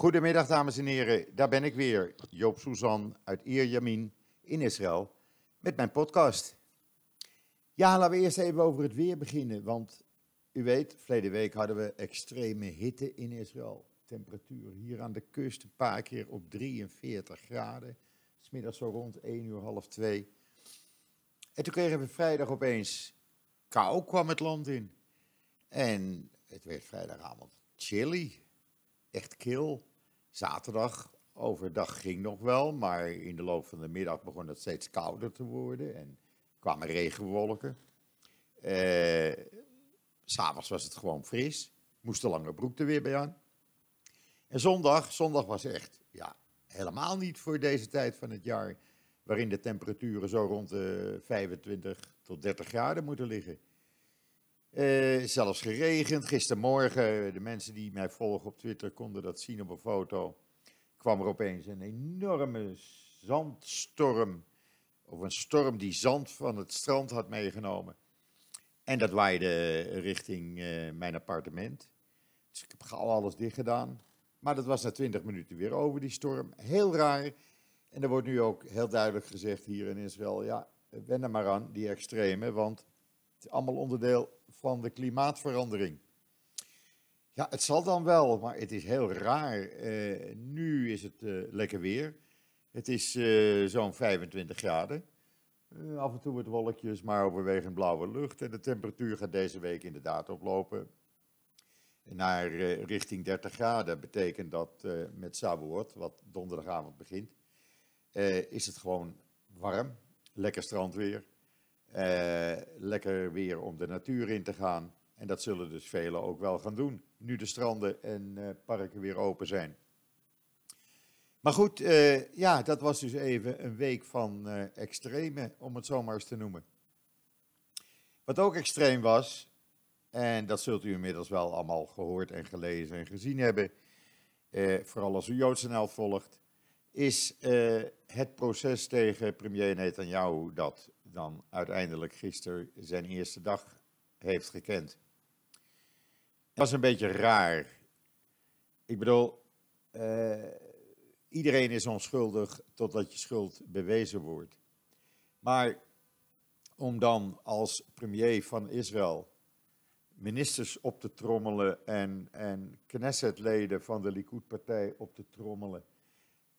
Goedemiddag dames en heren, daar ben ik weer, Joop Suzan uit Ierjamin in Israël met mijn podcast. Ja, laten we eerst even over het weer beginnen, want u weet, verleden week hadden we extreme hitte in Israël. Temperatuur hier aan de kust een paar keer op 43 graden, smiddags zo rond 1 uur, half 2. En toen kregen we vrijdag opeens kou kwam het land in. En het werd vrijdagavond chilly, echt kil. Zaterdag overdag ging nog wel, maar in de loop van de middag begon het steeds kouder te worden en kwamen regenwolken. Eh, S'avonds was het gewoon fris, moest de lange broek er weer bij aan. En zondag, zondag was echt ja, helemaal niet voor deze tijd van het jaar, waarin de temperaturen zo rond de 25 tot 30 graden moeten liggen. Uh, zelfs geregend. Gistermorgen, de mensen die mij volgen op Twitter konden dat zien op een foto. kwam er opeens een enorme zandstorm. Of een storm die zand van het strand had meegenomen. En dat waaide richting uh, mijn appartement. Dus ik heb gauw alles dicht gedaan. Maar dat was na 20 minuten weer over, die storm. Heel raar. En er wordt nu ook heel duidelijk gezegd hier in Israël: ja, wen er maar aan, die extreme. Want het is allemaal onderdeel van de klimaatverandering. Ja, het zal dan wel, maar het is heel raar. Uh, nu is het uh, lekker weer. Het is uh, zo'n 25 graden. af en toe wat wolkjes, maar overwegend blauwe lucht. En de temperatuur gaat deze week inderdaad oplopen naar richting 30 graden. Betekent dat met Sabuot, wat donderdagavond begint, is het gewoon warm. Lekker strandweer. Uh, lekker weer om de natuur in te gaan. En dat zullen dus velen ook wel gaan doen, nu de stranden en uh, parken weer open zijn. Maar goed, uh, ja, dat was dus even een week van extreme, om het zo maar eens te noemen. Wat ook extreem was, en dat zult u inmiddels wel allemaal gehoord en gelezen en gezien hebben, vooral als u Joodsnel volgt, is het proces tegen premier Netanyahu dat dan uiteindelijk gisteren zijn eerste dag heeft gekend. Het was een beetje raar. Ik bedoel, uh, iedereen is onschuldig totdat je schuld bewezen wordt. Maar om dan als premier van Israël ministers op te trommelen en, en Knesset-leden van de Likud-partij op te trommelen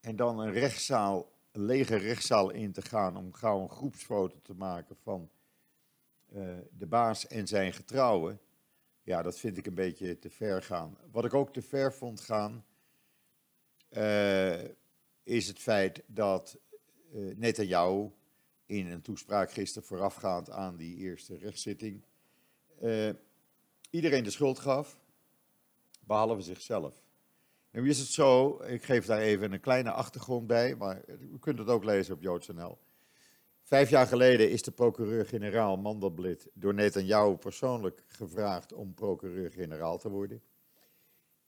en dan een rechtszaal een lege rechtszaal in te gaan om gauw een groepsfoto te maken van uh, de baas en zijn getrouwen. Ja, dat vind ik een beetje te ver gaan. Wat ik ook te ver vond gaan, uh, is het feit dat uh, Netanyahu in een toespraak gisteren voorafgaand aan die eerste rechtszitting iedereen de schuld gaf, behalve zichzelf. Nu is het zo, ik geef daar even een kleine achtergrond bij, maar u kunt het ook lezen op joods.nl. Vijf jaar geleden is de procureur-generaal Mandelblit door Netanyahu persoonlijk gevraagd om procureur-generaal te worden.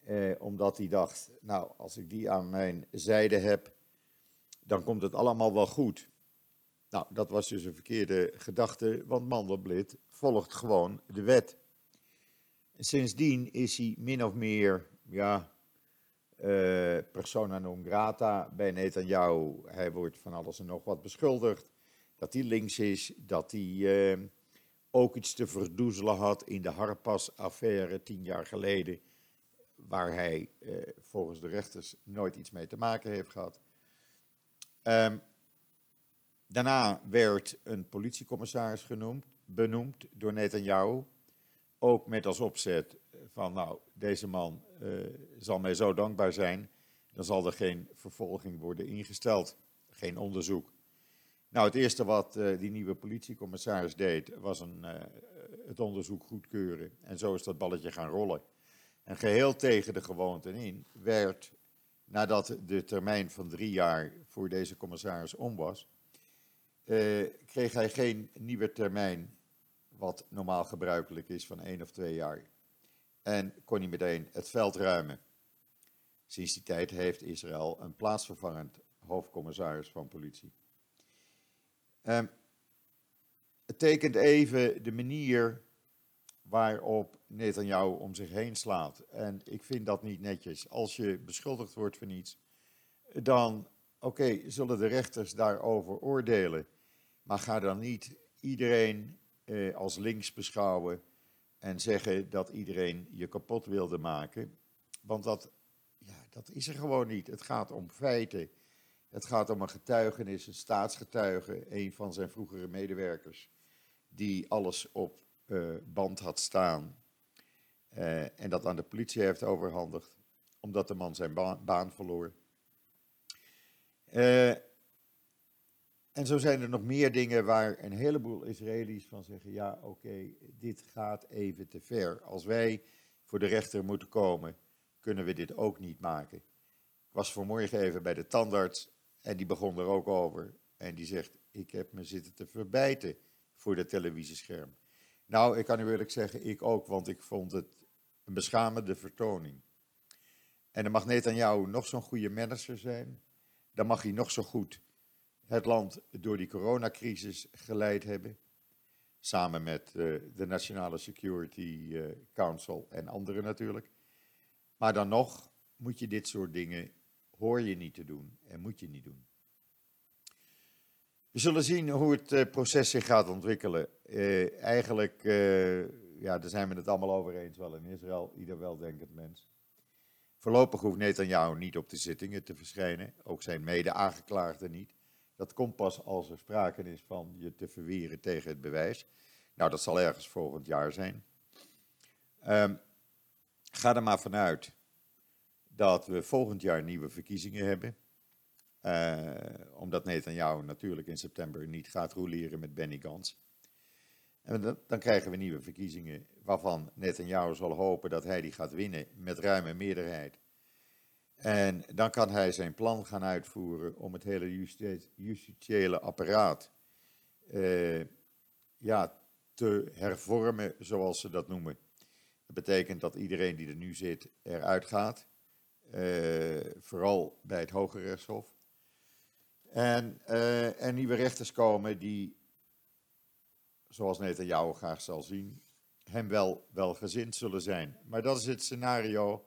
Eh, omdat hij dacht, nou, als ik die aan mijn zijde heb, dan komt het allemaal wel goed. Nou, dat was dus een verkeerde gedachte, want Mandelblit volgt gewoon de wet. En sindsdien is hij min of meer, ja, uh, persona non grata bij Netanyahu. Hij wordt van alles en nog wat beschuldigd. Dat hij links is, dat hij uh, ook iets te verdoezelen had in de Harpas-affaire tien jaar geleden. Waar hij uh, volgens de rechters nooit iets mee te maken heeft gehad. Um, daarna werd een politiecommissaris genoemd, benoemd door Netanyahu. Ook met als opzet van, nou, deze man zal mij zo dankbaar zijn, dan zal er geen vervolging worden ingesteld, geen onderzoek. Nou, het eerste wat uh, die nieuwe politiecommissaris deed, was een, uh, het onderzoek goedkeuren. En zo is dat balletje gaan rollen. En geheel tegen de gewoonten in werd, nadat de termijn van drie jaar voor deze commissaris om was, kreeg hij geen nieuwe termijn, wat normaal gebruikelijk is van één of twee jaar en kon hij meteen het veld ruimen. Sinds die tijd heeft Israël een plaatsvervangend hoofdcommissaris van politie. Um, het tekent even de manier waarop Netanyahu om zich heen slaat. En ik vind dat niet netjes. Als je beschuldigd wordt van iets, dan, oké, zullen de rechters daarover oordelen. Maar ga dan niet iedereen eh, als links beschouwen en zeggen dat iedereen je kapot wilde maken. Want dat, ja, dat is er gewoon niet. Het gaat om feiten. Het gaat om een getuigenis, een staatsgetuige, een van zijn vroegere medewerkers, die alles op uh, band had staan uh, en dat aan de politie heeft overhandigd, omdat de man zijn baan, baan verloor. Uh, en zo zijn er nog meer dingen waar een heleboel Israëli's van zeggen: ja, oké, dit gaat even te ver. Als wij voor de rechter moeten komen, kunnen we dit ook niet maken. Ik was vanmorgen even bij de tandarts en die begon er ook over. En die zegt: Ik heb me zitten te verbijten voor de televisiescherm. Nou, ik kan u eerlijk zeggen, ik ook, want ik vond het een beschamende vertoning. En dan mag Netanyahu nog zo'n goede manager zijn, dan mag hij nog zo goed het land door die coronacrisis geleid hebben. Samen met uh, de Nationale Security uh, Council en anderen natuurlijk. Maar dan nog moet je dit soort dingen, hoor je niet te doen en moet je niet doen. We zullen zien hoe het uh, proces zich gaat ontwikkelen. eigenlijk, ja, daar zijn we het allemaal over eens wel in Israël, ieder weldenkend mens. Voorlopig hoeft Netanyahu niet op de zittingen te verschijnen, ook zijn mede-aangeklaagden niet. Dat komt pas als er sprake is van je te verweren tegen het bewijs. Nou, dat zal ergens volgend jaar zijn. Um, ga er maar vanuit dat we volgend jaar nieuwe verkiezingen hebben. Uh, omdat Netanyahu natuurlijk in september niet gaat roleren met Benny Gantz. En dan, dan, krijgen we nieuwe verkiezingen waarvan Netanyahu zal hopen dat hij die gaat winnen met ruime meerderheid. En dan kan hij zijn plan gaan uitvoeren om het hele justitiële apparaat uh, ja, te hervormen, zoals ze dat noemen. Dat betekent dat iedereen die er nu zit eruit gaat, uh, vooral bij het Hoge Rechtshof. En uh, er nieuwe rechters komen die, zoals Netanyahu graag zal zien, hem wel welgezind zullen zijn. Maar dat is het scenario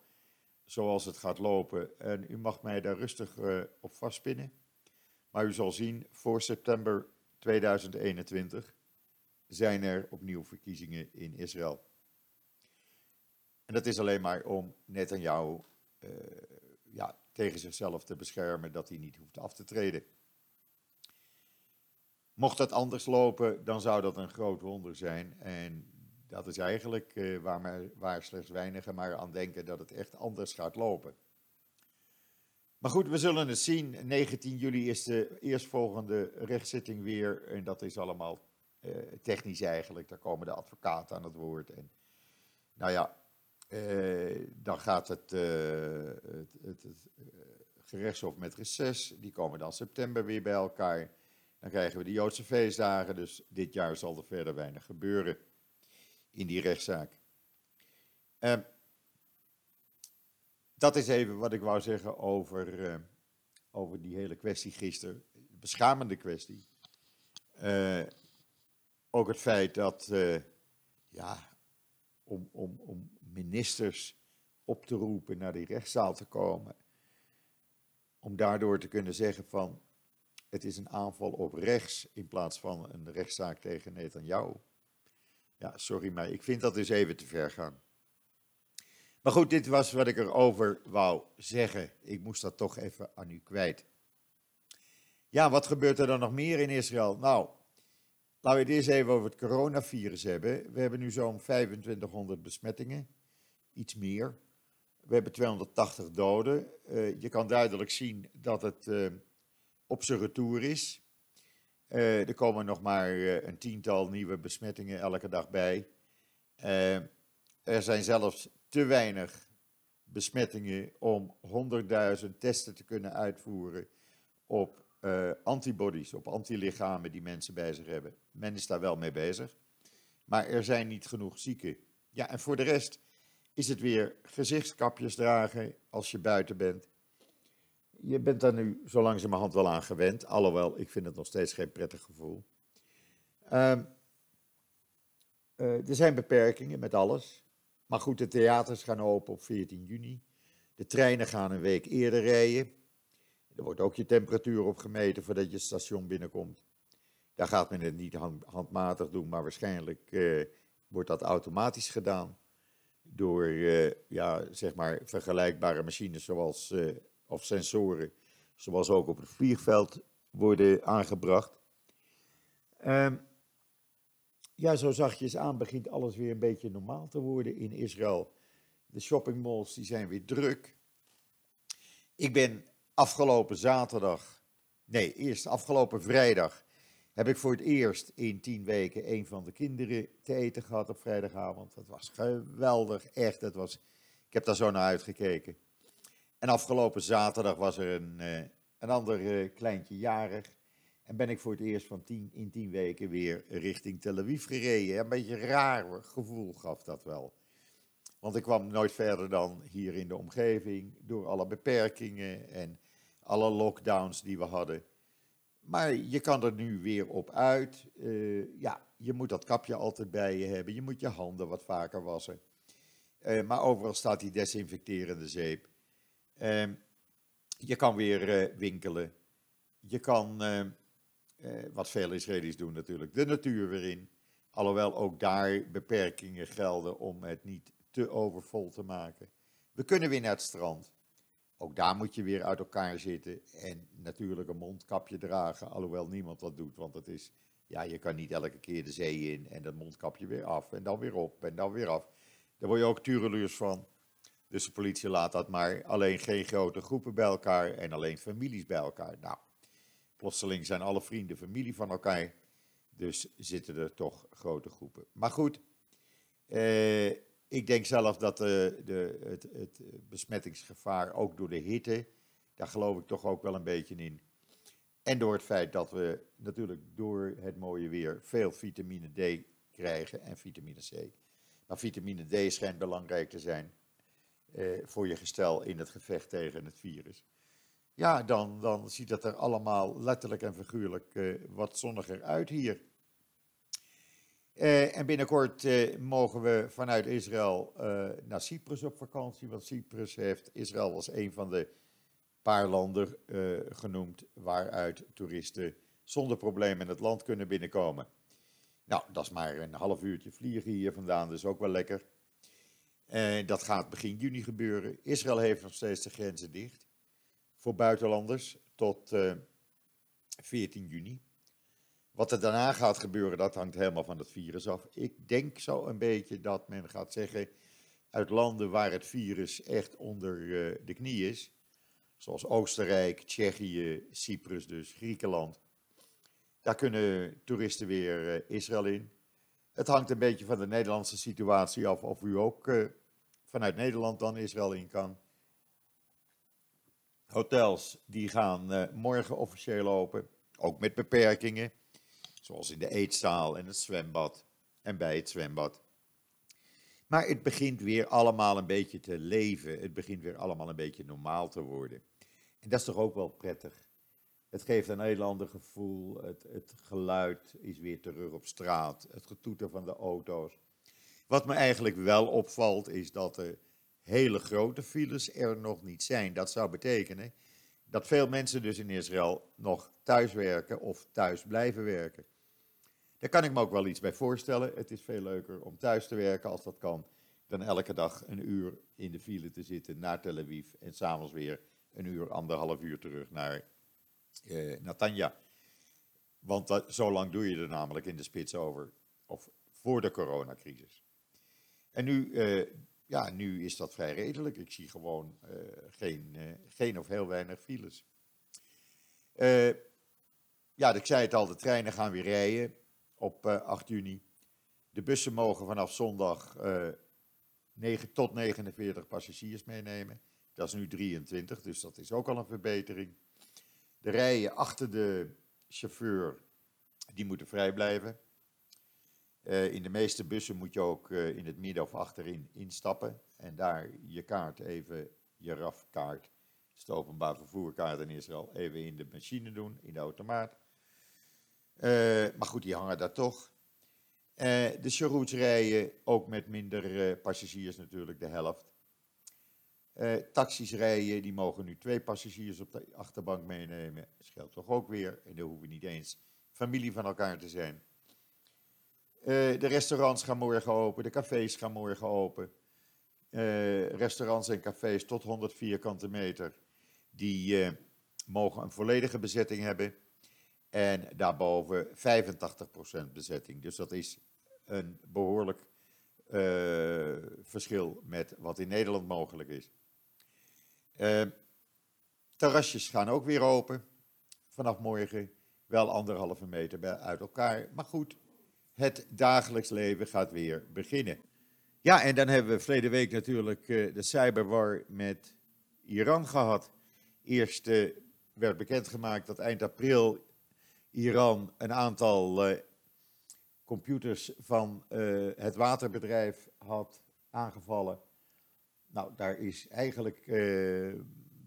zoals het gaat lopen. En u mag mij daar rustig uh, op vastpinnen. Maar u zal zien, voor september 2021 zijn er opnieuw verkiezingen in Israël. En dat is alleen maar om Netanyahu uh, ja, tegen zichzelf te beschermen dat hij niet hoeft af te treden. Mocht dat anders lopen, dan zou dat een groot wonder zijn. En dat is eigenlijk uh, waar, waar slechts weinigen maar aan denken dat het echt anders gaat lopen. Maar goed, we zullen het zien. 19 juli is de eerstvolgende rechtszitting weer. En dat is allemaal uh, technisch eigenlijk. Daar komen de advocaten aan het woord. En nou ja, uh, dan gaat het, het, het, het gerechtshof met reces. Die komen dan september weer bij elkaar. Dan krijgen we de Joodse feestdagen. Dus dit jaar zal er verder weinig gebeuren in die rechtszaak. Uh, dat is even wat ik wou zeggen over, uh, over die hele kwestie gisteren. Beschamende kwestie. Uh, ook het feit dat, eh, ja, om, om, om ministers op te roepen naar die rechtszaal te komen. Om daardoor te kunnen zeggen van, het is een aanval op rechts in plaats van een rechtszaak tegen Netanyahu. Ja, sorry, maar ik vind dat dus even te ver gaan. Maar goed, dit was wat ik erover wou zeggen. Ik moest dat toch even aan u kwijt. Ja, wat gebeurt er dan nog meer in Israël? Nou, laten we het eerst even over het coronavirus hebben. We hebben nu zo'n 2500 besmettingen, iets meer. We hebben 280 doden. Uh, je kan duidelijk zien dat het uh, op zijn retour is. Uh, er komen nog maar uh, een tiental nieuwe besmettingen elke dag bij. Uh, er zijn zelfs te weinig besmettingen om 100.000 testen te kunnen uitvoeren op antibodies, op antilichamen die mensen bij zich hebben. Men is daar wel mee bezig. Maar er zijn niet genoeg zieken. Ja, en voor de rest is het weer gezichtskapjes dragen als je buiten bent je bent daar nu zo langzamerhand wel aan gewend. Alhoewel, ik vind het nog steeds geen prettig gevoel. Um, er zijn beperkingen met alles. Maar goed, de theaters gaan open op 14 juni. De treinen gaan een week eerder rijden. Er wordt ook je temperatuur opgemeten voordat je het station binnenkomt. Daar gaat men het niet handmatig doen, maar waarschijnlijk uh, wordt dat automatisch gedaan. Door uh, ja, zeg maar vergelijkbare machines zoals, of sensoren, zoals ook op het vliegveld worden aangebracht. Um, ja, zo zachtjes aan begint alles weer een beetje normaal te worden in Israël. De shoppingmalls die zijn weer druk. Ik ben afgelopen zaterdag, nee, eerst afgelopen vrijdag, heb ik voor het eerst in tien weken een van de kinderen te eten gehad op vrijdagavond. Dat was geweldig, echt. Dat was, ik heb daar zo naar uitgekeken. En afgelopen zaterdag was er een, eh, een ander eh, kleintje jarig. En ben ik voor het eerst van tien, in tien weken weer richting Tel Aviv gereden. Een beetje raar gevoel gaf dat wel. Want ik kwam nooit verder dan hier in de omgeving, door alle beperkingen en alle lockdowns die we hadden. Maar je kan er nu weer op uit. Uh, ja, je moet dat kapje altijd bij je hebben. Je moet je handen wat vaker wassen. Maar overal staat die desinfecterende zeep. Uh, je kan weer uh, winkelen. Je kan eh, wat veel Israëli's doen natuurlijk, de natuur weer in. Alhoewel ook daar beperkingen gelden om het niet te overvol te maken. We kunnen weer naar het strand. Ook daar moet je weer uit elkaar zitten en natuurlijk een mondkapje dragen, alhoewel niemand dat doet, want het is, ja, je kan niet elke keer de zee in en dat mondkapje weer af en dan weer op en dan weer af. Daar word je ook tureluurs van. Dus de politie laat dat maar. Alleen geen grote groepen bij elkaar en alleen families bij elkaar. Nou, Plotseling zijn alle vrienden familie van elkaar. Dus zitten er toch grote groepen. Maar goed, eh, ik denk zelf dat de, de, het, het, besmettingsgevaar ook door de hitte, daar geloof ik toch ook wel een beetje in. En door het feit dat we natuurlijk door het mooie weer veel vitamine D krijgen en vitamine C. Maar vitamine D schijnt belangrijk te zijn eh, voor je gestel in het gevecht tegen het virus ja, dan, dan ziet het er allemaal letterlijk en figuurlijk uh, wat zonniger uit hier. Uh, en binnenkort mogen we vanuit Israël naar Cyprus op vakantie, want Cyprus heeft Israël als een van de paar landen genoemd waaruit toeristen zonder probleem in het land kunnen binnenkomen. Nou, dat is maar een half uurtje vliegen hier vandaan, dus ook wel lekker. Dat gaat begin juni gebeuren. Israël heeft nog steeds de grenzen dicht voor buitenlanders tot 14 eh, juni. Wat er daarna gaat gebeuren, dat hangt helemaal van het virus af. Ik denk zo een beetje dat men gaat zeggen, uit landen waar het virus echt onder uh, de knie is, zoals Oostenrijk, Tsjechië, Cyprus dus, Griekenland, daar kunnen toeristen weer uh, Israël in. Het hangt een beetje van de Nederlandse situatie af of u ook uh, vanuit Nederland dan Israël in kan. Hotels die gaan uh, morgen officieel open, ook met beperkingen, zoals in de eetzaal en het zwembad en bij het zwembad. Maar het begint weer allemaal een beetje te leven, het begint weer allemaal een beetje normaal te worden. En dat is toch ook wel prettig. Het geeft een heel ander gevoel, het, het geluid is weer terug op straat, het getoeter van de auto's. Wat me eigenlijk wel opvalt is dat er hele grote files er nog niet zijn. Dat zou betekenen dat veel mensen dus in Israël nog thuis werken of thuis blijven werken. Daar kan ik me ook wel iets bij voorstellen. Het is veel leuker om thuis te werken als dat kan, dan elke dag een uur in de file te zitten naar Tel Aviv en s'avonds weer een uur, anderhalf uur terug naar eh, Natanja. Want dat, zo lang doe je er namelijk in de spits over, of voor de coronacrisis. En nu eh, ja, nu is dat vrij redelijk. Ik zie gewoon uh, geen, uh, geen of heel weinig files. Uh, ja, ik zei het al, de treinen gaan weer rijden op 8 juni. De bussen mogen vanaf zondag 9 tot 49 passagiers meenemen. Dat is nu 23, dus dat is ook al een verbetering. De rijen achter de chauffeur, die moeten vrij blijven. Uh, in de meeste bussen moet je ook uh, in het midden of achterin instappen en daar je kaart even, je RAF-kaart, is de openbaar vervoerkaart in Israël, even in de machine doen, in de automaat. Uh, maar goed, die hangen daar toch. de Sharoots rijden ook met minder passagiers natuurlijk, de helft. Taxis rijden, die mogen nu twee passagiers op de achterbank meenemen. Scheelt toch ook weer. En dan hoeven niet eens familie van elkaar te zijn. de restaurants gaan morgen open, de cafés gaan morgen open. restaurants en cafés tot 100 vierkante meter die uh, mogen een volledige bezetting hebben. En daarboven 85% bezetting. Dus dat is een behoorlijk verschil met wat in Nederland mogelijk is. Uh, terrasjes gaan ook weer open vanaf morgen. Wel anderhalve meter uit elkaar. Maar goed, het dagelijks leven gaat weer beginnen. Ja, en dan hebben we verleden week natuurlijk de cyberwar met Iran gehad. Eerst uh, werd bekendgemaakt dat eind april Iran een aantal uh, computers van het waterbedrijf had aangevallen. Nou, daar is eigenlijk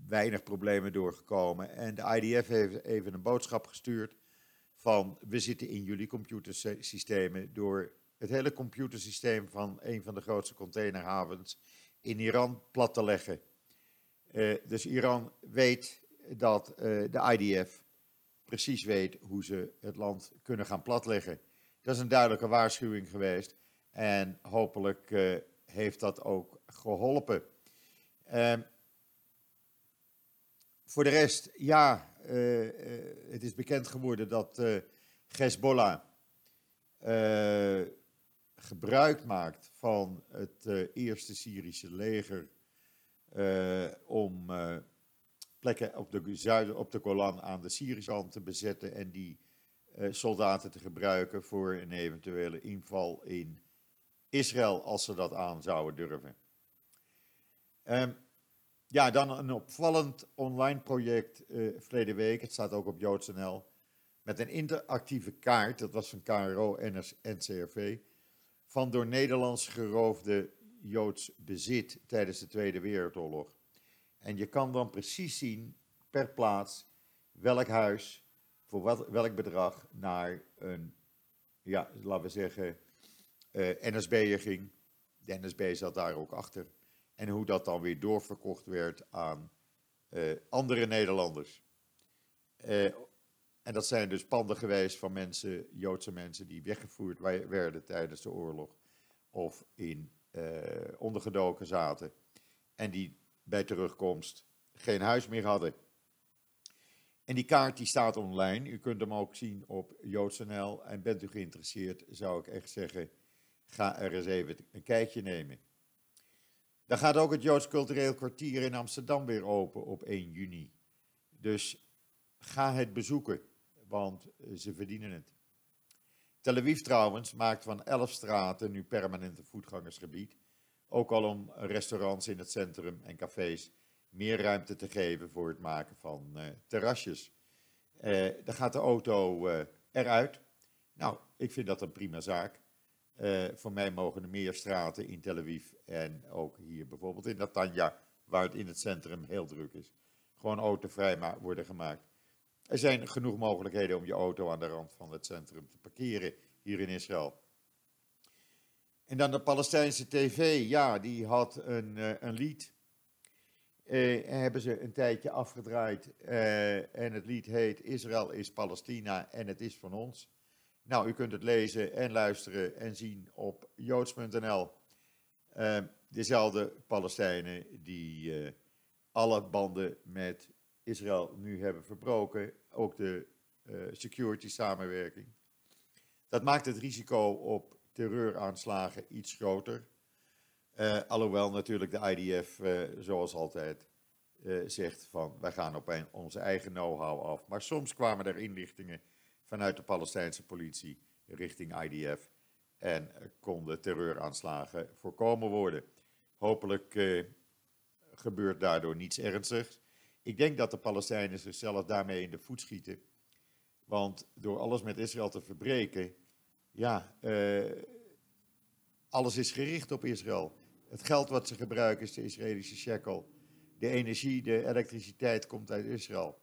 weinig problemen doorgekomen. En de IDF heeft even een boodschap gestuurd van we zitten in jullie computersystemen door het hele computersysteem van een van de grootste containerhavens in Iran plat te leggen. Uh, dus Iran weet dat uh, de IDF precies weet hoe ze het land kunnen gaan platleggen. Dat is een duidelijke waarschuwing geweest en hopelijk heeft dat ook geholpen. Ehm, voor de rest, ja, het is bekend geworden dat Hezbollah gebruik maakt van het eerste Syrische leger om plekken op de, zuiden, op de Golan aan de Syrische te bezetten en die soldaten te gebruiken voor een eventuele inval in Israël als ze dat aan zouden durven. Um, ja, dan een opvallend online project verleden week, het staat ook op JoodsNL, met een interactieve kaart, dat was van KRO en NCRV, van door Nederlands geroofde Joods bezit tijdens de Tweede Wereldoorlog. En je kan dan precies zien per plaats welk huis voor wat, welk bedrag naar een, ja, laten we zeggen, uh, NSB'er ging. De NSB zat daar ook achter. En hoe dat dan weer doorverkocht werd aan uh, andere Nederlanders. Uh, en dat zijn dus panden geweest van mensen, Joodse mensen, die weggevoerd werden tijdens de oorlog. Of in ondergedoken zaten en die bij terugkomst geen huis meer hadden. En die kaart die staat online. U kunt hem ook zien op JoodsNL. En bent u geïnteresseerd, zou ik echt zeggen, ga er eens even een kijkje nemen. Dan gaat ook het Joods Cultureel Kwartier in Amsterdam weer open op 1 juni. Dus ga het bezoeken, want ze verdienen het. Tel Aviv trouwens maakt van 11 straten nu permanent een voetgangersgebied. Ook al om restaurants in het centrum en cafés meer ruimte te geven voor het maken van uh, terrasjes. Uh, dan gaat de auto uh, eruit. Nou, ik vind dat een prima zaak. Voor mij mogen er meer straten in Tel Aviv en ook hier bijvoorbeeld in Natanja, waar het in het centrum heel druk is. Gewoon autovrij worden gemaakt. Er zijn genoeg mogelijkheden om je auto aan de rand van het centrum te parkeren hier in Israël. En dan de Palestijnse tv, ja, die had een, uh, een lied. Uh, hebben ze een tijdje afgedraaid. En het lied heet Israël is Palestina en het is van ons. Nou, u kunt het lezen en luisteren en zien op joods.nl. dezelfde Palestijnen die alle banden met Israël nu hebben verbroken, ook de uh, security samenwerking. Dat maakt het risico op terreuraanslagen iets groter. Uh, alhoewel natuurlijk de IDF, eh, zoals altijd, zegt van wij gaan op een, onze eigen know-how af. Maar soms kwamen er inlichtingen vanuit de Palestijnse politie richting IDF en konden terreuraanslagen voorkomen worden. Hopelijk gebeurt daardoor niets ernstigs. Ik denk dat de Palestijnen zichzelf daarmee in de voet schieten. Want door alles met Israël te verbreken, ja, uh, alles is gericht op Israël. Het geld wat ze gebruiken is de Israëlische shekel. De energie, de elektriciteit komt uit Israël.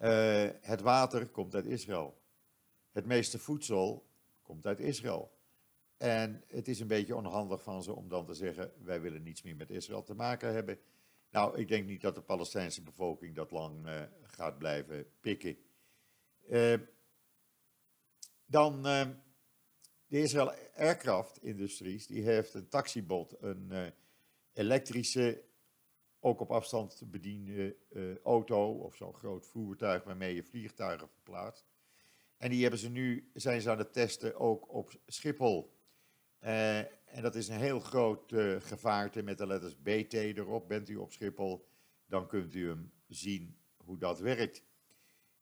Uh, het water komt uit Israël. Het meeste voedsel komt uit Israël. En het is een beetje onhandig van ze om dan te zeggen: wij willen niets meer met Israël te maken hebben. Nou, ik denk niet dat de Palestijnse bevolking dat lang uh, gaat blijven pikken. Uh, dan de Israël Aircraft Industries, die heeft een taxibot, een elektrische, ook op afstand te bedienen auto of zo'n groot voertuig waarmee je vliegtuigen verplaatst. En die hebben ze nu, zijn ze aan het testen ook op Schiphol. Uh, en dat is een heel groot uh, gevaarte met de letters BT erop. Bent u op Schiphol, dan kunt u hem zien hoe dat werkt.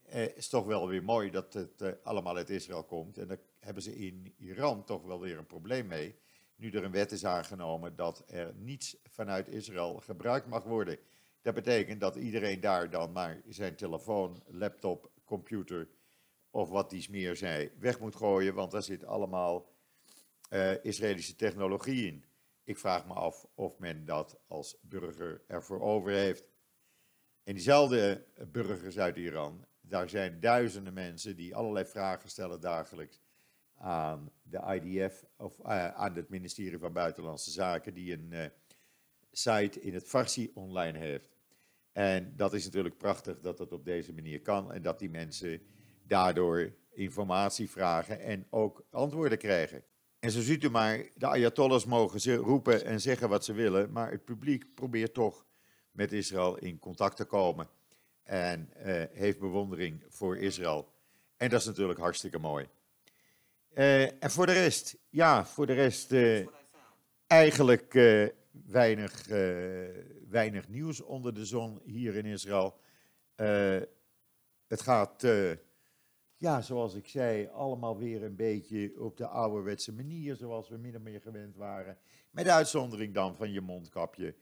Het is toch wel weer mooi dat het allemaal uit Israël komt. En daar hebben ze in Iran toch wel weer een probleem mee. Nu er een wet is aangenomen dat er niets vanuit Israël gebruikt mag worden. Dat betekent dat iedereen daar dan maar zijn telefoon, laptop, computer of wat dies meer zei, weg moet gooien. Want daar zit allemaal uh, Israëlische technologie in. Ik vraag me af of men dat als burger ervoor over heeft. En diezelfde burgers uit Iran, daar zijn duizenden mensen die allerlei vragen stellen dagelijks aan de IDF of uh, aan het ministerie van Buitenlandse Zaken, die een uh, site in het Farsi online heeft. En dat is natuurlijk prachtig dat dat op deze manier kan en dat die mensen daardoor informatie vragen en ook antwoorden krijgen. En zo ziet u maar, de Ayatollahs mogen ze roepen en zeggen wat ze willen, maar het publiek probeert toch met Israël in contact te komen en uh, heeft bewondering voor Israël. En dat is natuurlijk hartstikke mooi. Uh, en voor de rest, ja, voor de rest uh, eigenlijk weinig, weinig nieuws onder de zon hier in Israël. het gaat ja, zoals ik zei, allemaal weer een beetje op de ouderwetse manier, zoals we min of meer gewend waren. Met uitzondering dan van je mondkapje.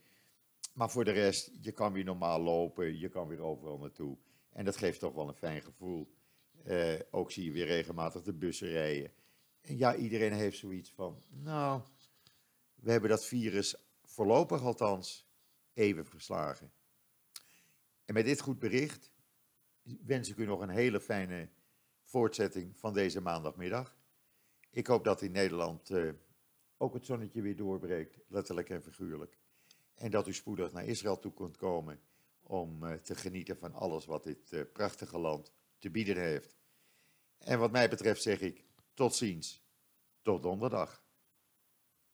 Maar voor de rest, je kan weer normaal lopen, je kan weer overal naartoe. En dat geeft toch wel een fijn gevoel. Ook zie je weer regelmatig de bussen rijden. En ja, iedereen heeft zoiets van, nou, we hebben dat virus voorlopig althans even verslagen. En met dit goed bericht wens ik u nog een hele fijne voortzetting van deze maandagmiddag. Ik hoop dat in Nederland uh, ook het zonnetje weer doorbreekt, letterlijk en figuurlijk. En dat u spoedig naar Israël toe kunt komen om uh, te genieten van alles wat dit uh, prachtige land te bieden heeft. En wat mij betreft zeg ik tot ziens, tot donderdag.